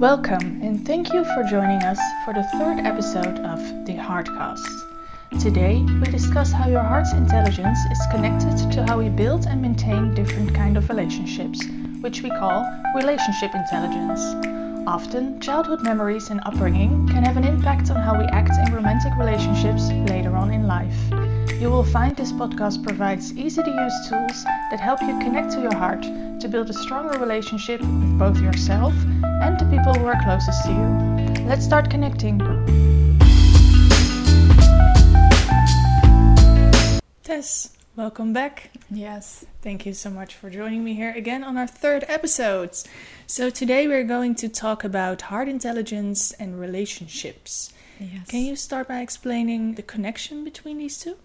Welcome and thank you for joining us for the third episode of the Heartcast. Today we discuss how your heart's intelligence is connected to how we build and maintain different kind of relationships, which we call relationship intelligence. Often, childhood memories and upbringing can have an impact on how we act in romantic relationships later on in life. You will find this podcast provides easy to use tools that help you connect to your heart to build a stronger relationship with both yourself and the people who are closest to you. Let's start connecting. Tess, welcome back. Yes. Thank you so much for joining me here again on our third episode. So, today we're going to talk about heart intelligence and relationships. Yes. Can you start by explaining the connection between these two?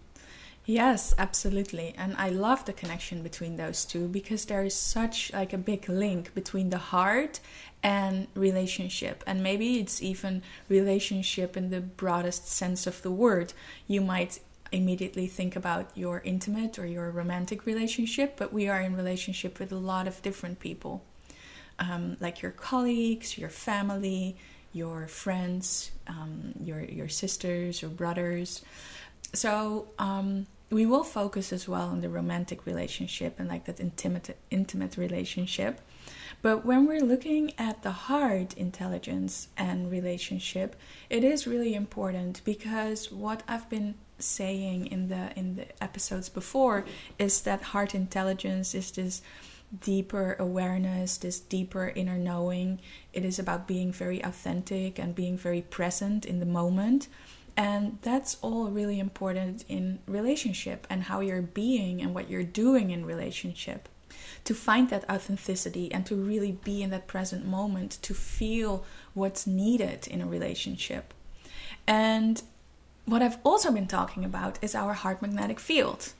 Yes, absolutely. And I love the connection between those two because there is such like a big link between the heart and relationship. And maybe it's even relationship in the broadest sense of the word. You might immediately think about your intimate or your romantic relationship, but we are in relationship with a lot of different people. Um, like your colleagues, your family, your friends, um, your your sisters or brothers. So um, we will focus as well on the romantic relationship and like that intimate intimate relationship. But when we're looking at the heart intelligence and relationship, it is really important because what I've been saying in the in the episodes before is that heart intelligence is this deeper awareness, this deeper inner knowing. It is about being very authentic and being very present in the moment. And that's all really important in relationship and how you're being and what you're doing in relationship. To find that authenticity and to really be in that present moment, to feel what's needed in a relationship. And what I've also been talking about is our heart magnetic field,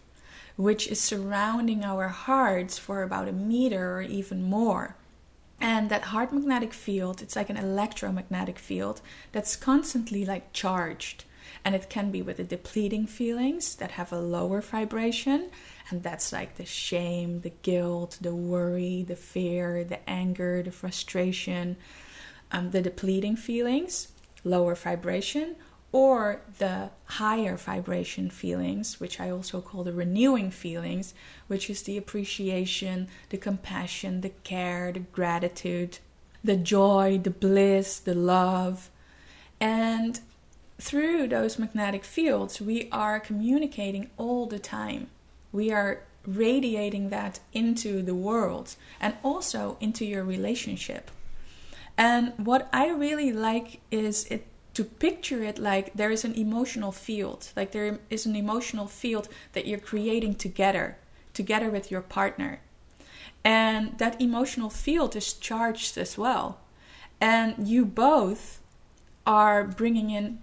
which is surrounding our hearts for about a meter or even more. And that heart magnetic field, it's like an electromagnetic field that's constantly like charged. And it can be with the depleting feelings that have a lower vibration. And that's like the shame, the guilt, the worry, the fear, the anger, the frustration, um, the depleting feelings, lower vibration or the higher vibration feelings, which I also call the renewing feelings, which is the appreciation, the compassion, the care, the gratitude, the joy, the bliss, the love. And through those magnetic fields, we are communicating all the time. We are radiating that into the world and also into your relationship. And what I really like is it to picture it like there is an emotional field, like there is an emotional field that you're creating together, together with your partner. And that emotional field is charged as well. And you both are bringing in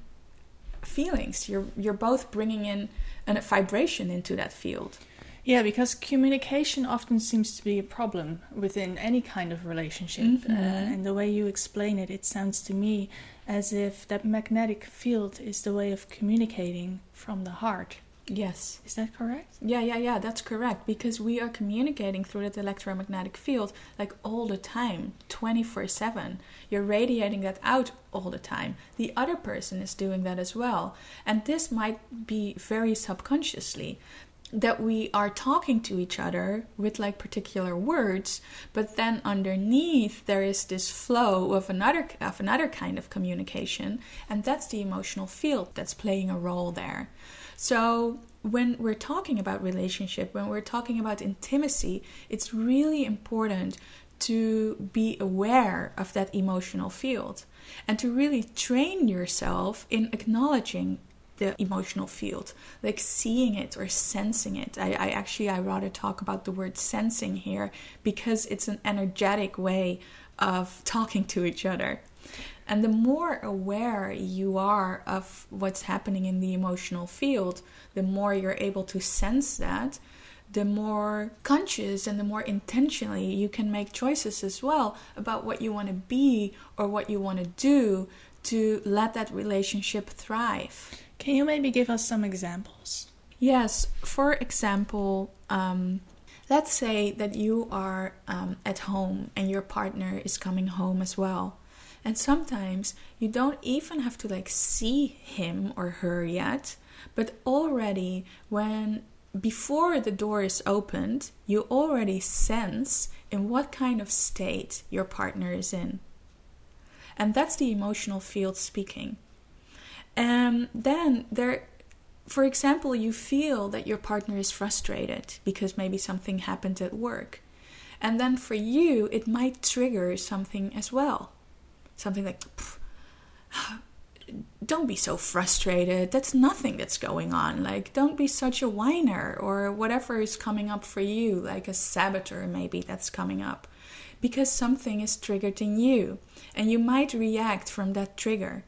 feelings. You're you're both bringing in a vibration into that field. Yeah, because communication often seems to be a problem within any kind of relationship. Mm-hmm. Uh, and the way you explain it, it sounds to me as if that magnetic field is the way of communicating from the heart. Yes. Is that correct? Yeah, yeah, yeah, that's correct. Because we are communicating through that electromagnetic field like all the time, 24 7. You're radiating that out all the time. The other person is doing that as well. And this might be very subconsciously that we are talking to each other with like particular words but then underneath there is this flow of another of another kind of communication and that's the emotional field that's playing a role there. So when we're talking about relationship when we're talking about intimacy it's really important to be aware of that emotional field and to really train yourself in acknowledging the emotional field like seeing it or sensing it. I, I, actually i rather talk about the word sensing here because it's an energetic way of talking to each other. And the more aware you are of what's happening in the emotional field the more you're able to sense that the more conscious and the more intentionally you can make choices as well about what you want to be or what you want to do to let that relationship thrive can you maybe give us some examples? Yes. For example, um, let's say that you are um, at home and your partner is coming home as well. And sometimes you don't even have to like see him or her yet, but already when before the door is opened, you already sense in what kind of state your partner is in. And that's the emotional field speaking. And then there for example, you feel that your partner is frustrated because maybe something happened at work. And then for you, it might trigger something as well. Something like, don't be so frustrated. That's nothing that's going on. Like, don't be such a whiner or whatever is coming up for you, like a saboteur maybe that's coming up. Because something is triggered in you. And you might react from that trigger.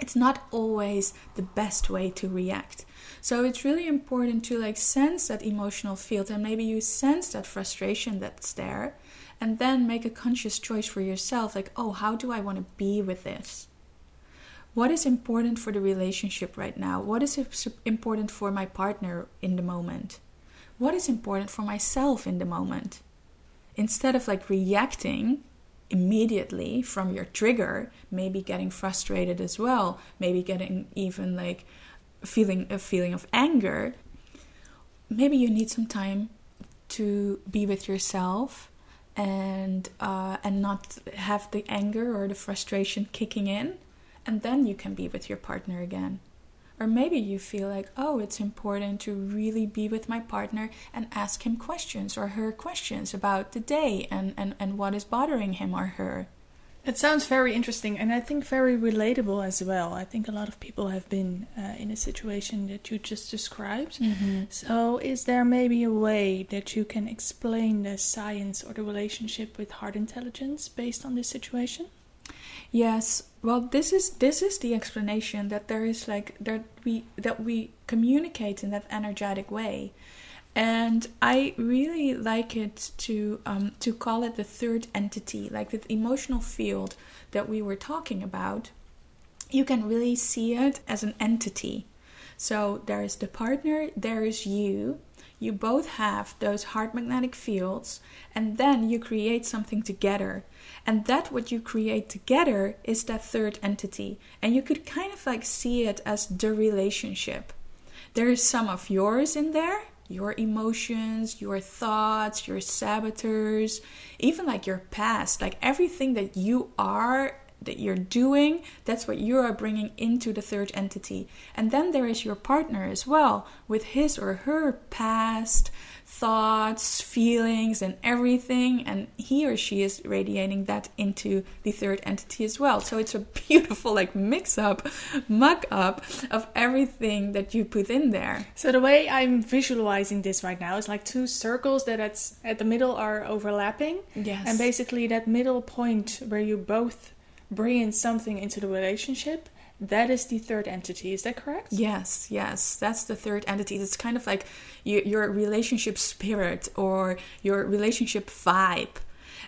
It's not always the best way to react. So it's really important to like sense that emotional field and maybe you sense that frustration that's there and then make a conscious choice for yourself like, oh, how do I want to be with this? What is important for the relationship right now? What is important for my partner in the moment? What is important for myself in the moment? Instead of like reacting immediately from your trigger, maybe getting frustrated as well, maybe getting even like feeling a feeling of anger, maybe you need some time to be with yourself and uh, and not have the anger or the frustration kicking in and then you can be with your partner again. Or maybe you feel like, oh, it's important to really be with my partner and ask him questions or her questions about the day and, and, and what is bothering him or her. It sounds very interesting and I think very relatable as well. I think a lot of people have been uh, in a situation that you just described. Mm-hmm. So, is there maybe a way that you can explain the science or the relationship with heart intelligence based on this situation? Yes, well, this is this is the explanation that there is like that we that we communicate in that energetic way, and I really like it to um, to call it the third entity, like the emotional field that we were talking about. You can really see it as an entity. So there is the partner, there is you, you both have those heart magnetic fields and then you create something together. And that what you create together is that third entity. And you could kind of like see it as the relationship. There is some of yours in there your emotions, your thoughts, your saboteurs, even like your past, like everything that you are that you're doing, that's what you are bringing into the third entity. And then there is your partner as well, with his or her past thoughts, feelings, and everything. And he or she is radiating that into the third entity as well. So it's a beautiful, like, mix up, muck up of everything that you put in there. So the way I'm visualizing this right now is like two circles that at, at the middle are overlapping. Yes. And basically, that middle point where you both bringing something into the relationship that is the third entity is that correct? Yes yes that's the third entity. It's kind of like you, your relationship spirit or your relationship vibe.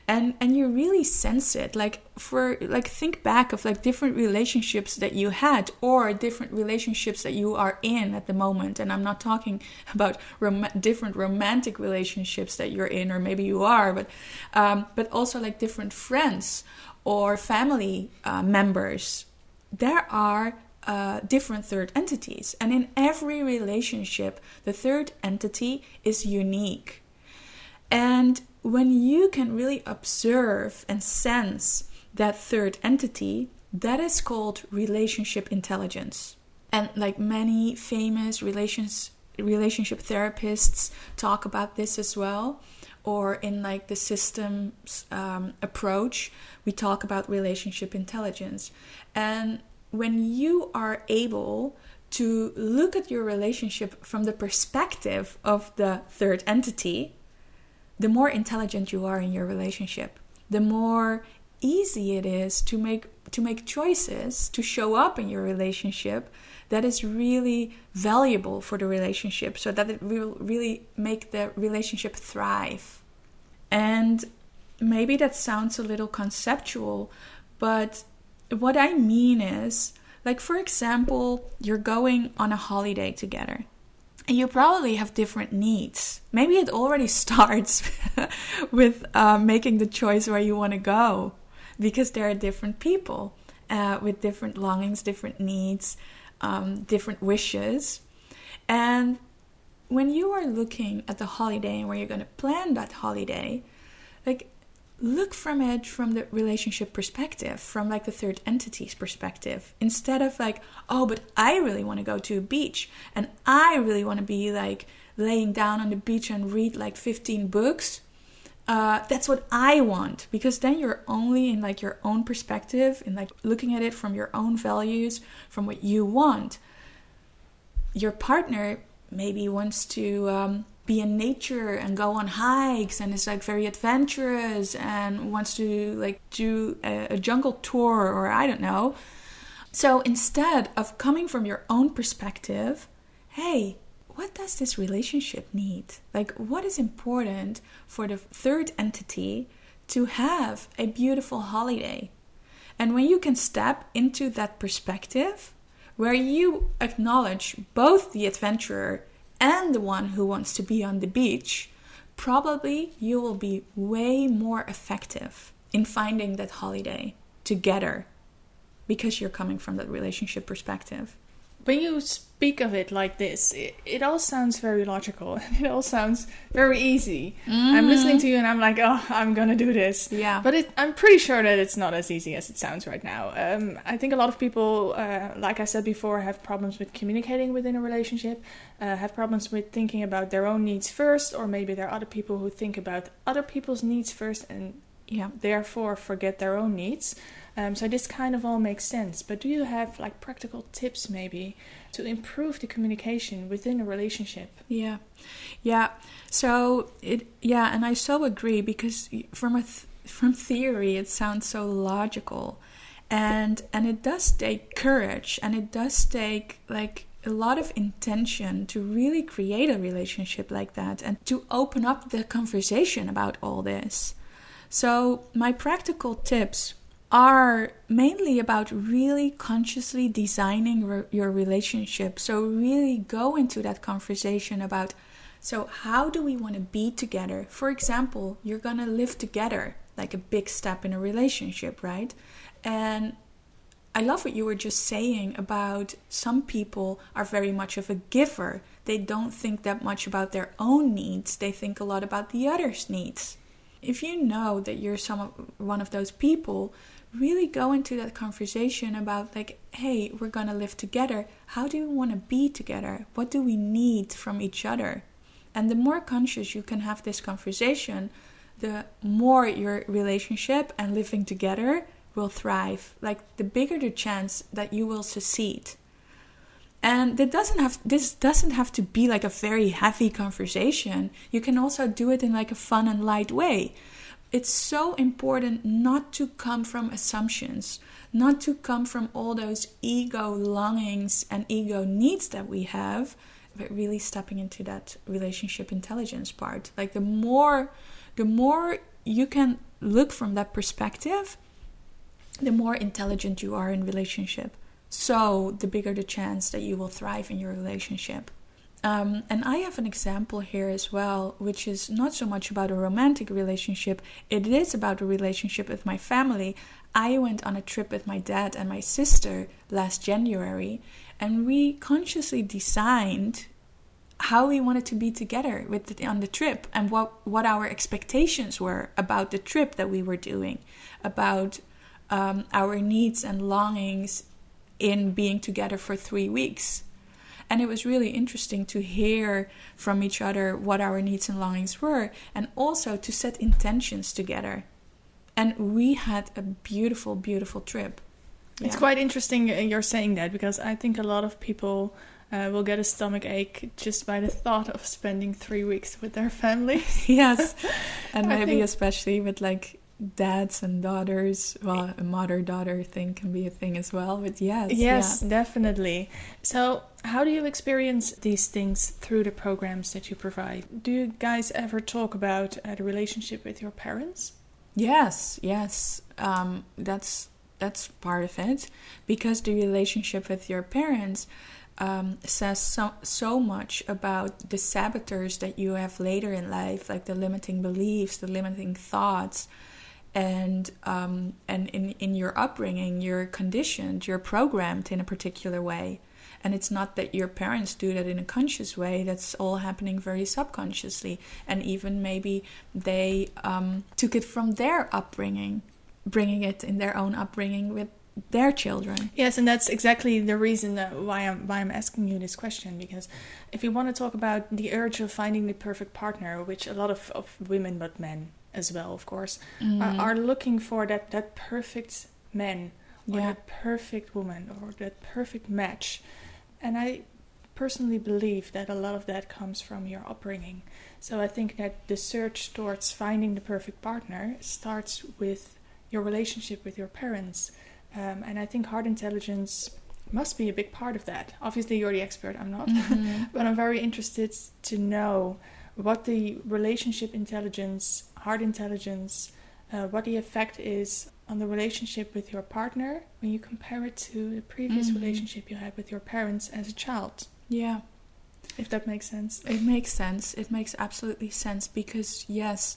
And and you really sense it. Like for like think back of like different relationships that you had or different relationships that you are in at the moment. And i'm not talking about rom- different romantic relationships that you're in or maybe you are but um, but also like different friends or family uh, members, there are uh, different third entities. And in every relationship, the third entity is unique. And when you can really observe and sense that third entity, that is called relationship intelligence. And like many famous relations, relationship therapists talk about this as well, or in like the systems um, approach, we talk about relationship intelligence. And when you are able to look at your relationship from the perspective of the third entity, the more intelligent you are in your relationship, the more easy it is to make to make choices to show up in your relationship that is really valuable for the relationship so that it will really make the relationship thrive and maybe that sounds a little conceptual, but what I mean is, like, for example, you're going on a holiday together. And you probably have different needs. Maybe it already starts with uh, making the choice where you want to go. because there are different people uh, with different longings, different needs, um, different wishes. And when you are looking at the holiday and where you're going to plan that holiday, like look from it from the relationship perspective, from like the third entity's perspective, instead of like, oh, but I really want to go to a beach and I really want to be like laying down on the beach and read like 15 books. Uh, that's what I want because then you're only in like your own perspective, in like looking at it from your own values, from what you want. Your partner maybe wants to um, be in nature and go on hikes and is like very adventurous and wants to like do a, a jungle tour or I don't know. So instead of coming from your own perspective, hey, what does this relationship need? Like, what is important for the third entity to have a beautiful holiday? And when you can step into that perspective, where you acknowledge both the adventurer and the one who wants to be on the beach, probably you will be way more effective in finding that holiday together because you're coming from that relationship perspective when you speak of it like this, it, it all sounds very logical. It all sounds very easy. Mm. I'm listening to you and I'm like, oh, I'm gonna do this. Yeah. But it, I'm pretty sure that it's not as easy as it sounds right now. Um, I think a lot of people, uh, like I said before, have problems with communicating within a relationship, uh, have problems with thinking about their own needs first, or maybe there are other people who think about other people's needs first and yeah, therefore forget their own needs. Um, so this kind of all makes sense. But do you have like practical tips maybe to improve the communication within a relationship? Yeah, yeah. So it yeah, and I so agree because from a th- from theory it sounds so logical, and and it does take courage and it does take like a lot of intention to really create a relationship like that and to open up the conversation about all this. So, my practical tips are mainly about really consciously designing re- your relationship. So, really go into that conversation about so, how do we want to be together? For example, you're going to live together, like a big step in a relationship, right? And I love what you were just saying about some people are very much of a giver. They don't think that much about their own needs, they think a lot about the other's needs. If you know that you're some one of those people, really go into that conversation about like hey we're gonna live together. How do we want to be together? What do we need from each other? And the more conscious you can have this conversation the more your relationship and living together will thrive. Like the bigger the chance that you will succeed. And it doesn't have this doesn't have to be like a very heavy conversation. You can also do it in like a fun and light way it's so important not to come from assumptions, not to come from all those ego longings and ego needs that we have, but really stepping into that relationship intelligence part. Like the more the more you can look from that perspective, the more intelligent you are in relationship. So the bigger the chance that you will thrive in your relationship. Um, and I have an example here as well, which is not so much about a romantic relationship, it is about a relationship with my family. I went on a trip with my dad and my sister last January, and we consciously designed how we wanted to be together with the, on the trip and what, what our expectations were about the trip that we were doing, about um, our needs and longings in being together for three weeks and it was really interesting to hear from each other what our needs and longings were, and also to set intentions together. And we had a beautiful, beautiful trip. It's quite interesting you're saying that because I think a lot of people uh, will get a stomach ache just by the thought of spending three weeks with their family. yes, and maybe think... especially with like dads and daughters well a mother daughter thing can be a thing as well but yes yes yeah. definitely. So how do you experience these things through the programs that you provide? Do you guys ever talk about uh, the relationship with your parents? Yes yes. Um, that's that's part of it because the relationship with your parents um, says so, so much about the saboteurs that you have later in life, like the limiting beliefs, the limiting thoughts, and um, and in in your upbringing you're conditioned you're programmed in a particular way and it's not that your parents do that in a conscious way that's all happening very subconsciously and even maybe they um, took it from their upbringing bringing it in their own upbringing with their children. Yes, and that's exactly the reason why I'm why I'm asking you this question because if you want to talk about the urge of finding the perfect partner, which a lot of, of women but men as well, of course, mm. are, are, looking for that that perfect man or yeah. that perfect woman or that perfect match, and I personally believe that a lot of that comes from your upbringing. So I think that the search towards finding the perfect partner starts with your relationship with your parents um, and I think heart intelligence must be a big part of that. Obviously, you're the expert, I'm not. Mm-hmm. but I'm very interested to know what the relationship intelligence, heart intelligence, uh, what the effect is on the relationship with your partner when you compare it to the previous mm-hmm. relationship you had with your parents as a child. Yeah. If that makes sense. It makes sense. It makes absolutely sense because yes,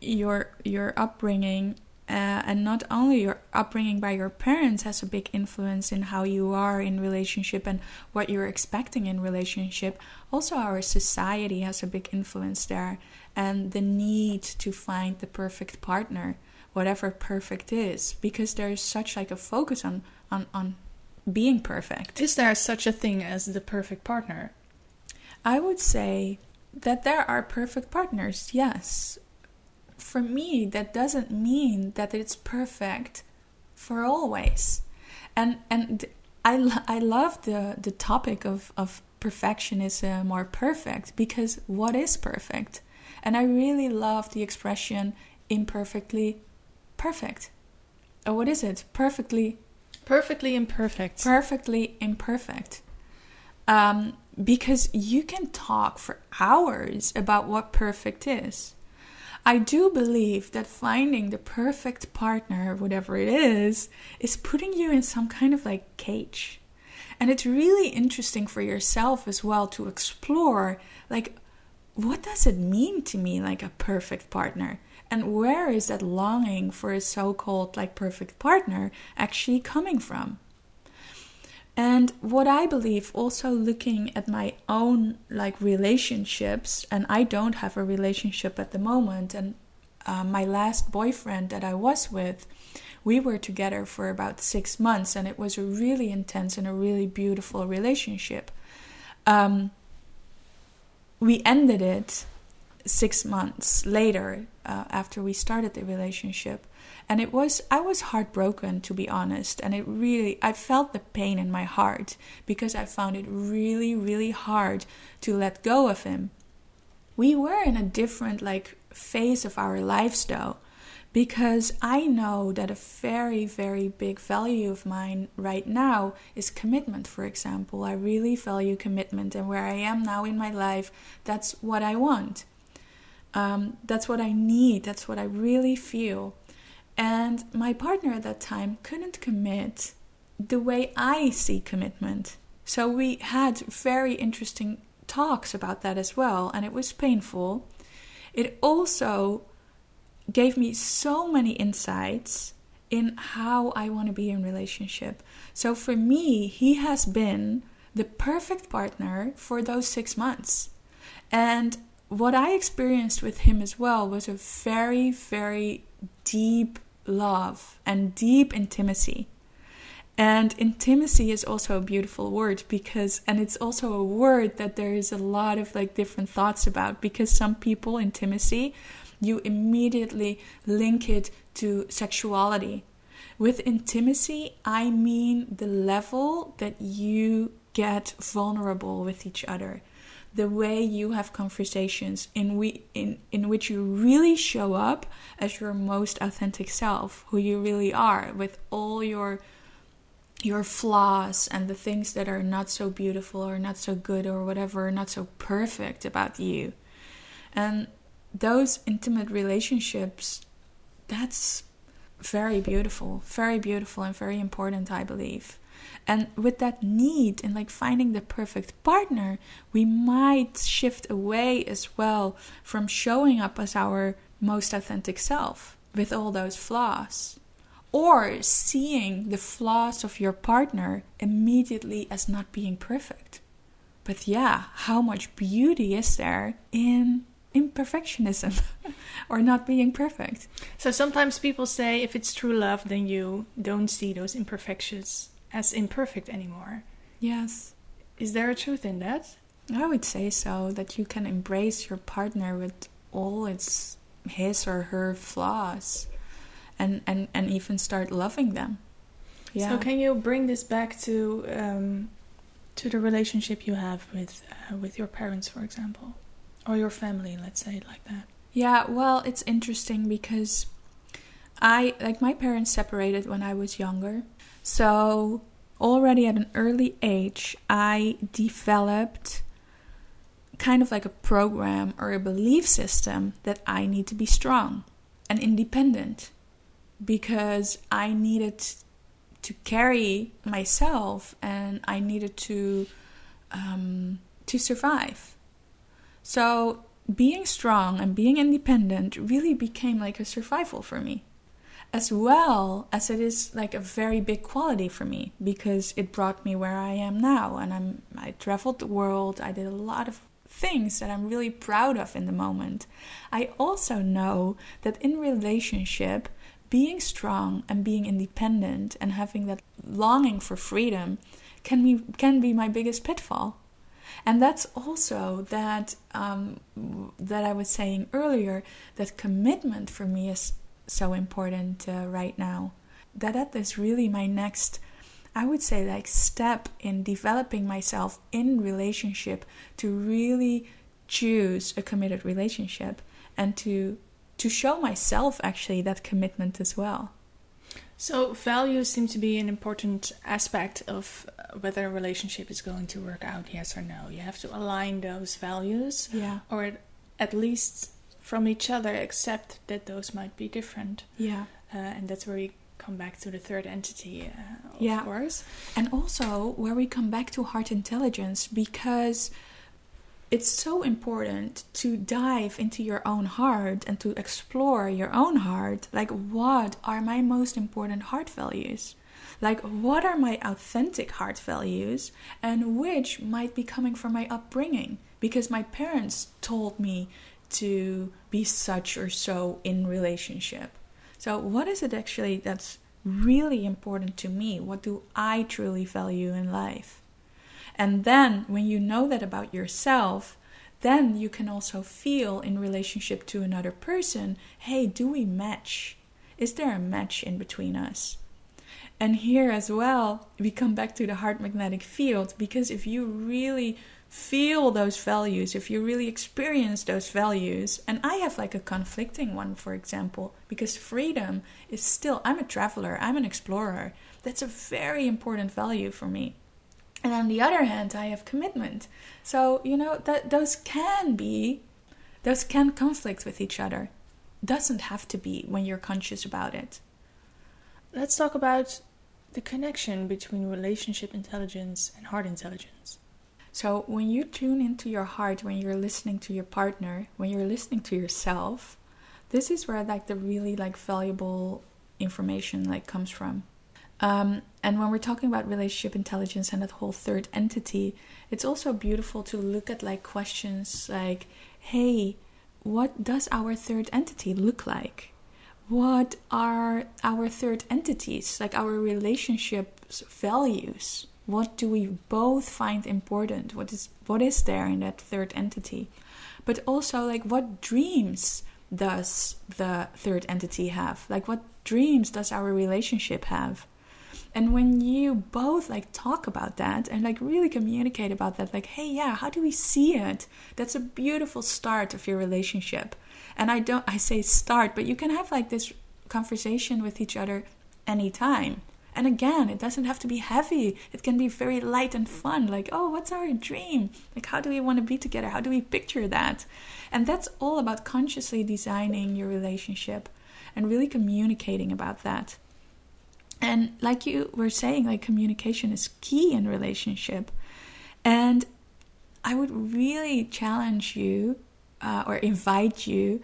your your upbringing uh, and not only your upbringing by your parents has a big influence in how you are in relationship and what you're expecting in relationship also our society has a big influence there. And the need to find the perfect partner whatever perfect is because there's such like a focus on on on being perfect. Is there such a thing as the perfect partner? I would say that there are perfect partners yes for me, that doesn't mean that it's perfect for always. And and I, I love the, the topic of, of perfectionism or perfect because what is perfect? And I really love the expression imperfectly perfect. Or what is it? Perfectly. Perfectly imperfect. Perfectly imperfect. Um, because you can talk for hours about what perfect is. I do believe that finding the perfect partner, whatever it is, is putting you in some kind of like cage. And it's really interesting for yourself as well to explore like what does it mean to me like a perfect partner? And where is that longing for a so-called like perfect partner actually coming from? And what I believe, also looking at my own like relationships, and I don't have a relationship at the moment. And uh, my last boyfriend that I was with, we were together for about six months, and it was a really intense and a really beautiful relationship. Um, we ended it six months later uh, after we started the relationship and it was i was heartbroken to be honest and it really i felt the pain in my heart because i found it really really hard to let go of him we were in a different like phase of our lives though because I know that a very, very big value of mine right now is commitment, for example. I really value commitment, and where I am now in my life, that's what I want. Um, that's what I need, that's what I really feel. And my partner at that time couldn't commit the way I see commitment. So we had very interesting talks about that as well, and it was painful. It also gave me so many insights in how I want to be in relationship. So for me, he has been the perfect partner for those 6 months. And what I experienced with him as well was a very very deep love and deep intimacy. And intimacy is also a beautiful word because, and it's also a word that there is a lot of like different thoughts about because some people, intimacy, you immediately link it to sexuality. With intimacy, I mean the level that you get vulnerable with each other the way you have conversations in we in in which you really show up as your most authentic self who you really are with all your your flaws and the things that are not so beautiful or not so good or whatever not so perfect about you. And those intimate relationships that's very beautiful very beautiful and very important i believe and with that need and like finding the perfect partner, we might shift away as well from showing up as our most authentic self. with all those flaws or seeing the flaws of your partner immediately as not being perfect. But yeah, how much beauty is there in imperfectionism or not being perfect? So sometimes people say if it's true love, then you don't see those imperfections as imperfect anymore. Yes. Is there a truth in that? I would say so, that you can embrace your partner with all its his or her flaws and and and even start loving them yeah. so can you bring this back to um, to the relationship you have with uh, with your parents for example or your family let's say it like that yeah well it's interesting because i like my parents separated when i was younger so already at an early age i developed kind of like a program or a belief system that I need to be strong and independent because I needed to carry myself and I needed to um, to survive. So being strong and being independent really became like a survival for me as well as it is like a very big quality for me because it brought me where I am now and I'm I traveled the world I did a lot of things that I'm really proud of in the moment. I also know that in relationship, being strong and being independent and having that longing for freedom can be can be my biggest pitfall. And that's also that um, that I was saying earlier that commitment for me is so important uh, right now. That that is really my next I would say like step in developing myself in relationship to really choose a committed relationship and to to show myself actually that commitment as well. So values seem to be an important aspect of whether a relationship is going to work out yes or no. You have to align those values yeah. or at least from each other except that those might be different. Yeah. Uh, and that's where we come back to the third entity, uh, of yeah. course. And also where we come back to heart intelligence because it's so important to dive into your own heart and to explore your own heart. Like, what are my most important heart values? Like, what are my authentic heart values and which might be coming from my upbringing? Because my parents told me to be such or so in relationship so, what is it actually that's really important to me? What do I truly value in life? And then, when you know that about yourself, then you can also feel in relationship to another person hey, do we match? Is there a match in between us? And here as well, we come back to the heart magnetic field because if you really feel those values, if you really experience those values, and I have like a conflicting one, for example, because freedom is still, I'm a traveler, I'm an explorer. That's a very important value for me. And on the other hand, I have commitment. So, you know, that those can be, those can conflict with each other. Doesn't have to be when you're conscious about it. Let's talk about the connection between relationship intelligence and heart intelligence. So when you tune into your heart, when you're listening to your partner, when you're listening to yourself, this is where like the really like valuable information like comes from. Um, and when we're talking about relationship intelligence and that whole third entity, it's also beautiful to look at like questions like, hey, what does our third entity look like? What are our third entities, like our relationships values? What do we both find important? What is what is there in that third entity? But also like what dreams does the third entity have? Like what dreams does our relationship have? And when you both like talk about that and like really communicate about that like hey yeah how do we see it? That's a beautiful start of your relationship. And i don't i say start but you can have like this conversation with each other anytime and again, it doesn't have to be heavy. It can be very light and fun. Like, oh, what's our dream? Like, how do we want to be together? How do we picture that? And that's all about consciously designing your relationship and really communicating about that. And like you were saying, like communication is key in relationship. And I would really challenge you uh, or invite you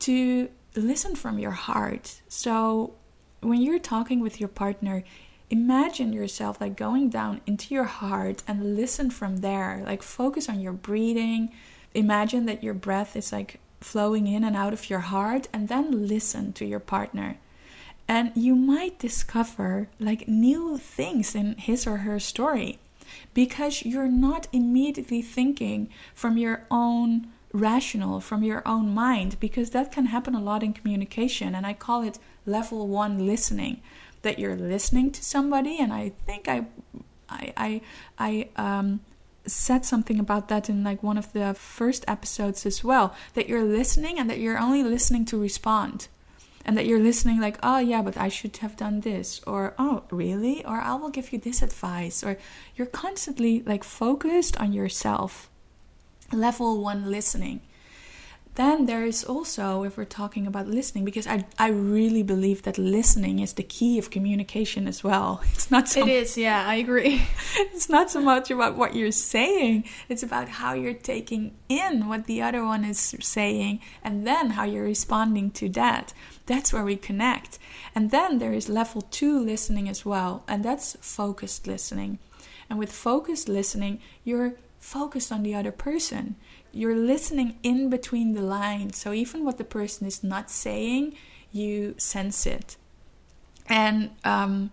to listen from your heart. So when you're talking with your partner, imagine yourself like going down into your heart and listen from there. Like focus on your breathing. Imagine that your breath is like flowing in and out of your heart and then listen to your partner. And you might discover like new things in his or her story because you're not immediately thinking from your own rational, from your own mind, because that can happen a lot in communication. And I call it level one listening that you're listening to somebody. And I think I, I, I, I, um, said something about that in like one of the first episodes as well that you're listening and that you're only listening to respond. And that you're listening like oh yeah but i should have done this or oh really? Or i will give you this advice or you're constantly like focused on yourself. Level one listening then there is also if we're talking about listening because i i really believe that listening is the key of communication as well. It's not so it is yeah i agree. It's not so much about what you're saying it's about how you're taking in what the other one is saying and then how you're responding to that. That's where we connect. And then there is level 2 listening as well and that's focused listening. And with focused listening you're focused on the other person you're listening in between the lines. So even what the person is not saying, you sense it. And um,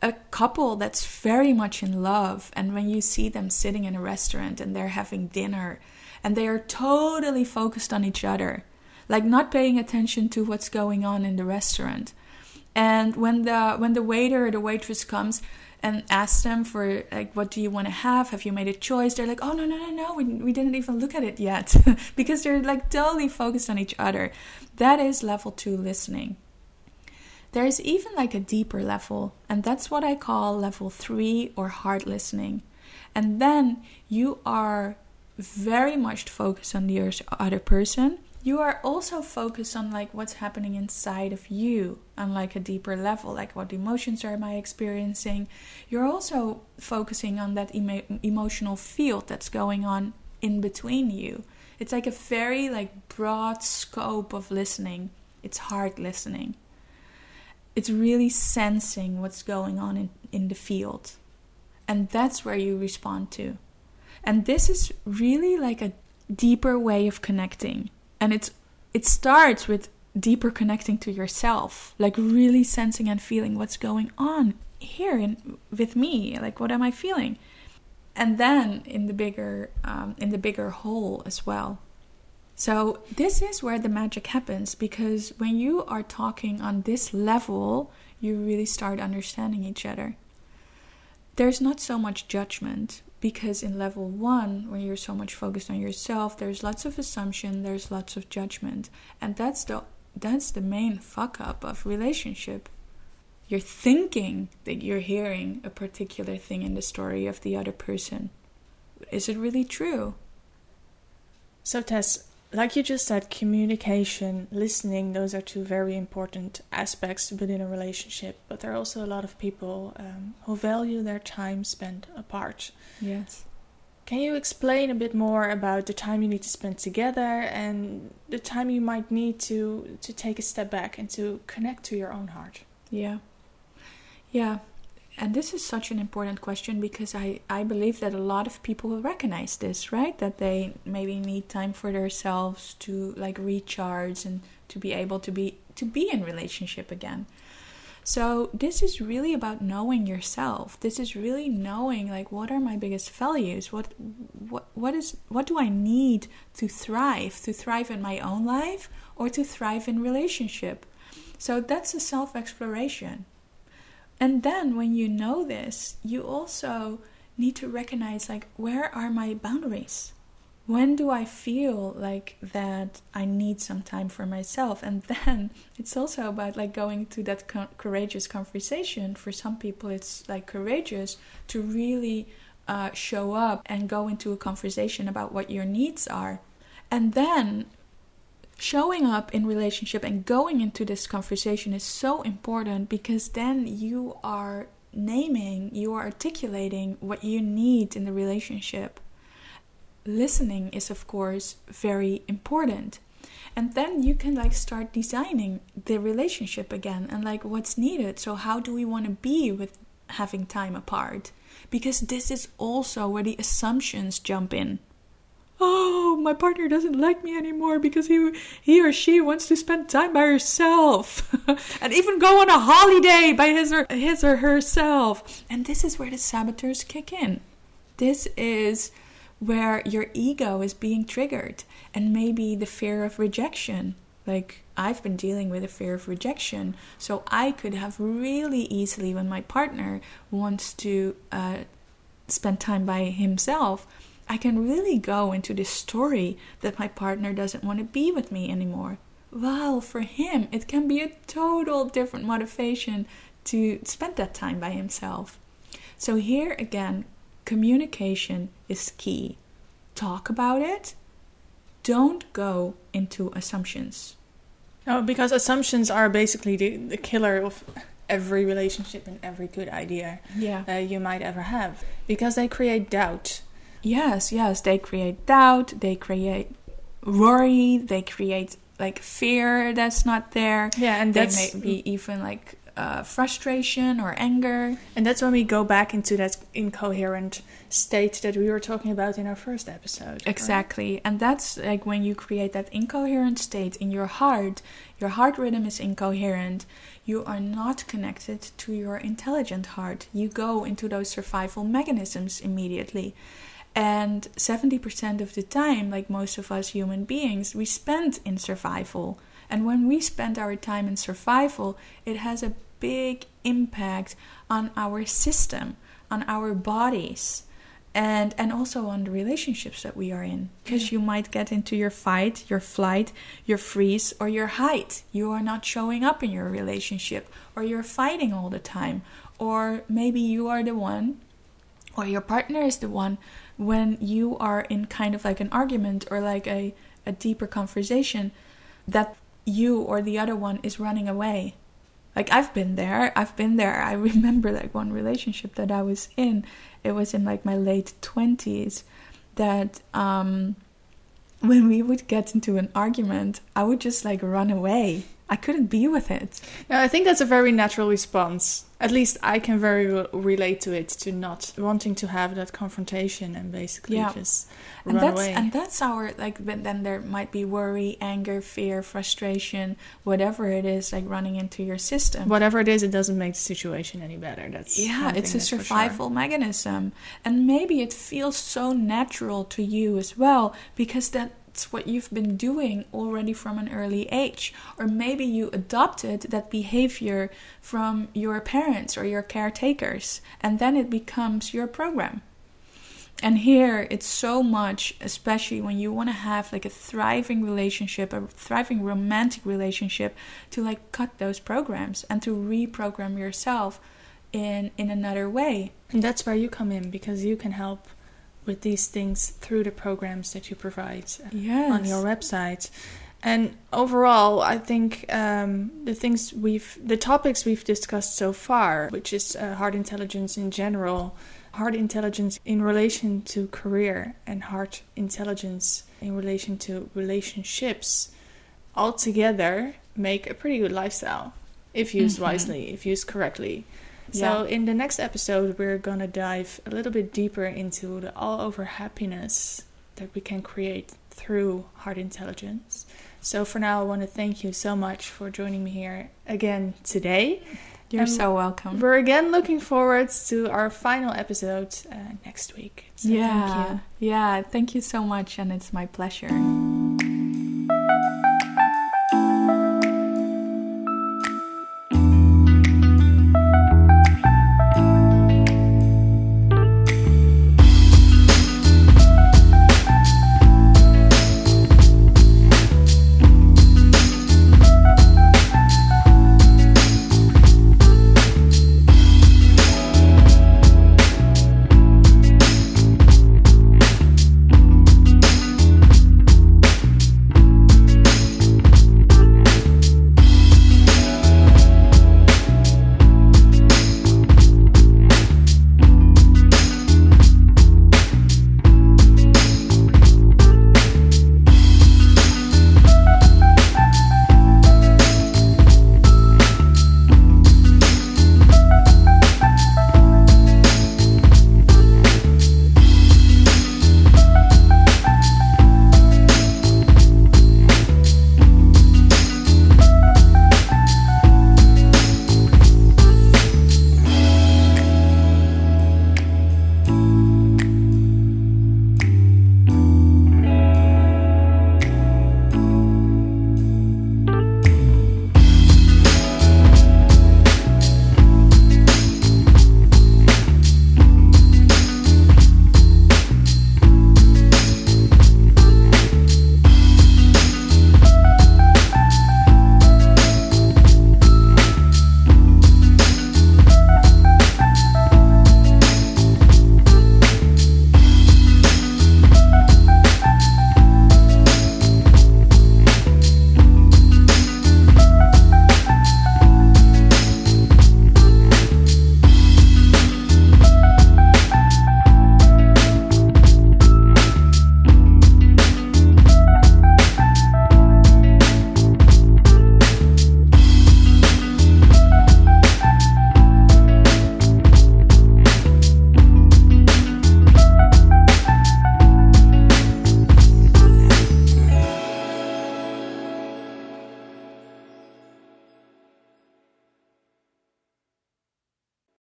a couple that's very much in love, and when you see them sitting in a restaurant and they're having dinner, and they are totally focused on each other, like not paying attention to what's going on in the restaurant. And when the when the waiter or the waitress comes, and ask them for like what do you want to have? Have you made a choice? They're like oh no no no no we, we didn't even look at it yet. Because they're like totally focused on each other. That is level two listening. There is even like a deeper level and that's what i call level three or heart listening. And then you are very much focused on the other person you are also focused on like what's happening inside of you on like a deeper level like what emotions am i experiencing? You're also focusing on that emo- emotional field that's going on in between you. It's like a very like broad scope of listening. It's heart listening. It's really sensing what's going on in, in the field. And that's where you respond to. And this is really like a deeper way of connecting and it's it starts with deeper connecting to yourself like really sensing and feeling what's going on here in, with me like what am i feeling? And then in the bigger um, in the bigger whole as well. So this is where the magic happens because when you are talking on this level you really start understanding each other. There's not so much judgment because in level one when you're so much focused on yourself there's lots of assumption there's lots of judgment. And that's the that's the main fuck up of relationship. You're thinking that you're hearing a particular thing in the story of the other person. Is it really true? So tess like you just said, communication, listening, those are two very important aspects within a relationship. But there are also a lot of people um, who value their time spent apart. Yes. Can you explain a bit more about the time you need to spend together and the time you might need to to take a step back and to connect to your own heart? Yeah. Yeah and this is such an important question because I, I believe that a lot of people will recognize this, right? That they maybe need time for themselves to like recharge and to be able to be to be in relationship again. So this is really about knowing yourself. This is really knowing like what are my biggest values? What what what is what do I need to thrive? To thrive in my own life or to thrive in relationship? So that's a self-exploration. And then when you know this, you also need to recognize like where are my boundaries? When do I feel like that I need some time for myself? And then it's also about like going to that co- courageous conversation. For some people, it's like courageous to really uh, show up and go into a conversation about what your needs are. And then showing up in relationship and going into this conversation is so important because then you are naming, you are articulating what you need in the relationship. Listening is, of course, very important. And then you can like start designing the relationship again and like what's needed. So, how do we want to be with having time apart? Because this is also where the assumptions jump in oh, my partner doesn't like me anymore because he he or she wants to spend time by herself and even go on a holiday by his or his or herself. And this is where the saboteurs kick in. This is where your ego is being triggered and maybe the fear of rejection. Like I've been dealing with a fear of rejection, so I could have really easily when my partner wants to uh, spend time by himself I can really go into this story that my partner doesn't want to be with me anymore. Well, for him, it can be a total different motivation to spend that time by himself. So, here again, communication is key. Talk about it. Don't go into assumptions. No, because assumptions are basically the, the killer of every relationship and every good idea yeah. uh, you might ever have because they create doubt Yes, yes, they create doubt, they create worry, they create like fear that's not there. Yeah, and they may be even like uh, frustration or anger. And that's when we go back into that incoherent state that we were talking about in our first episode. Exactly. Right? And that's like when you create that incoherent state in your heart, your heart rhythm is incoherent. You are not connected to your intelligent heart. You go into those survival mechanisms immediately. And 70% of the time, like most of us human beings, we spend in survival. And when we spend our time in survival, it has a big impact on our system, on our bodies, and and also on the relationships that we are in. Because you might get into your fight, your flight, your freeze, or your hide. You are not showing up in your relationship, or you're fighting all the time, or maybe you are the one, or your partner is the one when you are in kind of like an argument or like a, a deeper conversation that you or the other one is running away. Like I've been there. I've been there. I remember like one relationship that I was in. It was in like my late 20s that um when we would get into an argument, I would just like run away. I couldn't be with it. No, I think that's a very natural response at least I can very re- relate to it to not wanting to have that confrontation and basically yeah. just and run that's, away. And that's our like. But then there might be worry, anger, fear, frustration, whatever it is, like running into your system. Whatever it is, it doesn't make the situation any better. That's yeah, it's a survival sure. mechanism, and maybe it feels so natural to you as well because that what you've been doing already from an early age. Or maybe you adopted that behavior from your parents or your caretakers, and then it becomes your program. And here it's so much, especially when you want to have like a thriving relationship, a thriving romantic relationship, to like cut those programs and to reprogram yourself in in another way. And that's where you come in because you can help with these things through the programs that you provide yes. on your website. And overall, I think um, the things we've, the topics we've discussed so far, which is uh, heart intelligence in general, heart intelligence in relation to career, and heart intelligence in relation to relationships, all together make a pretty good lifestyle if used mm-hmm. wisely, if used correctly. So, yeah. in the next episode, we're gonna dive a little bit deeper into the all over happiness that we can create through heart intelligence. So, for now, I want to thank you so much for joining me here again today. You're so welcome. We're again looking forward to our final episode uh, next week. So yeah. Thank yeah. Thank you so much, and it's my pleasure.